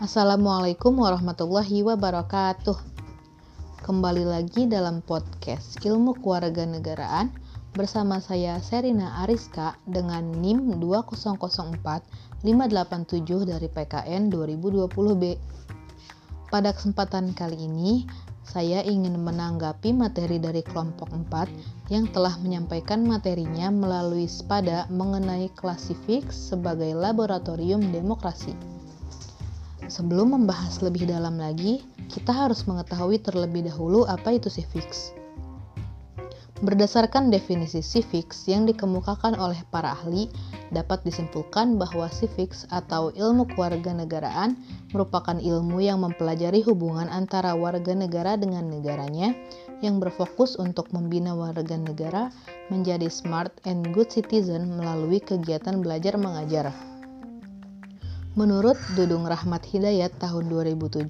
Assalamualaikum warahmatullahi wabarakatuh. Kembali lagi dalam podcast Ilmu Kewarganegaraan bersama saya Serina Ariska dengan NIM 2004587 dari PKN 2020B. Pada kesempatan kali ini, saya ingin menanggapi materi dari kelompok 4 yang telah menyampaikan materinya melalui SPADA mengenai klasifik sebagai laboratorium demokrasi. Sebelum membahas lebih dalam lagi, kita harus mengetahui terlebih dahulu apa itu civics. Berdasarkan definisi civics yang dikemukakan oleh para ahli, dapat disimpulkan bahwa civics atau ilmu kewarganegaraan merupakan ilmu yang mempelajari hubungan antara warga negara dengan negaranya yang berfokus untuk membina warga negara menjadi smart and good citizen melalui kegiatan belajar mengajar. Menurut Dudung Rahmat Hidayat tahun 2007,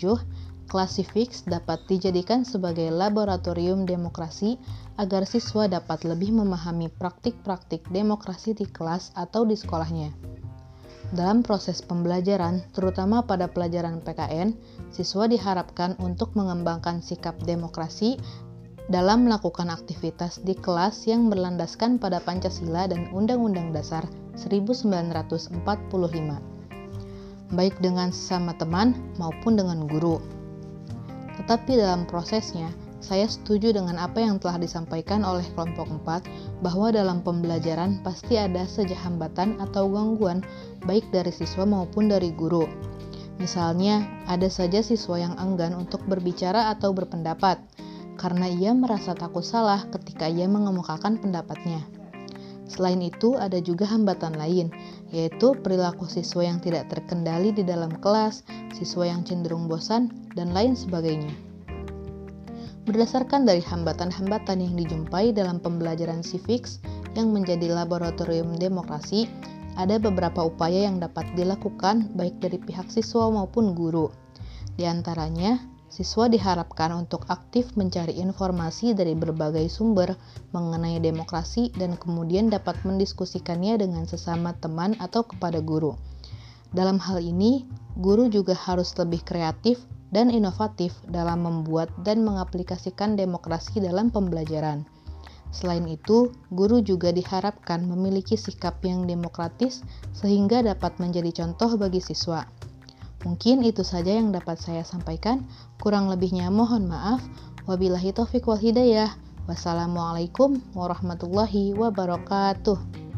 Classifix dapat dijadikan sebagai laboratorium demokrasi agar siswa dapat lebih memahami praktik-praktik demokrasi di kelas atau di sekolahnya. Dalam proses pembelajaran, terutama pada pelajaran PKN, siswa diharapkan untuk mengembangkan sikap demokrasi dalam melakukan aktivitas di kelas yang berlandaskan pada Pancasila dan Undang-Undang Dasar 1945 baik dengan sesama teman maupun dengan guru. Tetapi dalam prosesnya, saya setuju dengan apa yang telah disampaikan oleh kelompok 4 bahwa dalam pembelajaran pasti ada saja hambatan atau gangguan baik dari siswa maupun dari guru. Misalnya, ada saja siswa yang enggan untuk berbicara atau berpendapat karena ia merasa takut salah ketika ia mengemukakan pendapatnya. Selain itu, ada juga hambatan lain, yaitu perilaku siswa yang tidak terkendali di dalam kelas, siswa yang cenderung bosan, dan lain sebagainya. Berdasarkan dari hambatan-hambatan yang dijumpai dalam pembelajaran civics yang menjadi laboratorium demokrasi, ada beberapa upaya yang dapat dilakukan baik dari pihak siswa maupun guru. Di antaranya, Siswa diharapkan untuk aktif mencari informasi dari berbagai sumber mengenai demokrasi dan kemudian dapat mendiskusikannya dengan sesama teman atau kepada guru. Dalam hal ini, guru juga harus lebih kreatif dan inovatif dalam membuat dan mengaplikasikan demokrasi dalam pembelajaran. Selain itu, guru juga diharapkan memiliki sikap yang demokratis sehingga dapat menjadi contoh bagi siswa. Mungkin itu saja yang dapat saya sampaikan. Kurang lebihnya mohon maaf. Wabillahi taufiq wal hidayah. Wassalamualaikum warahmatullahi wabarakatuh.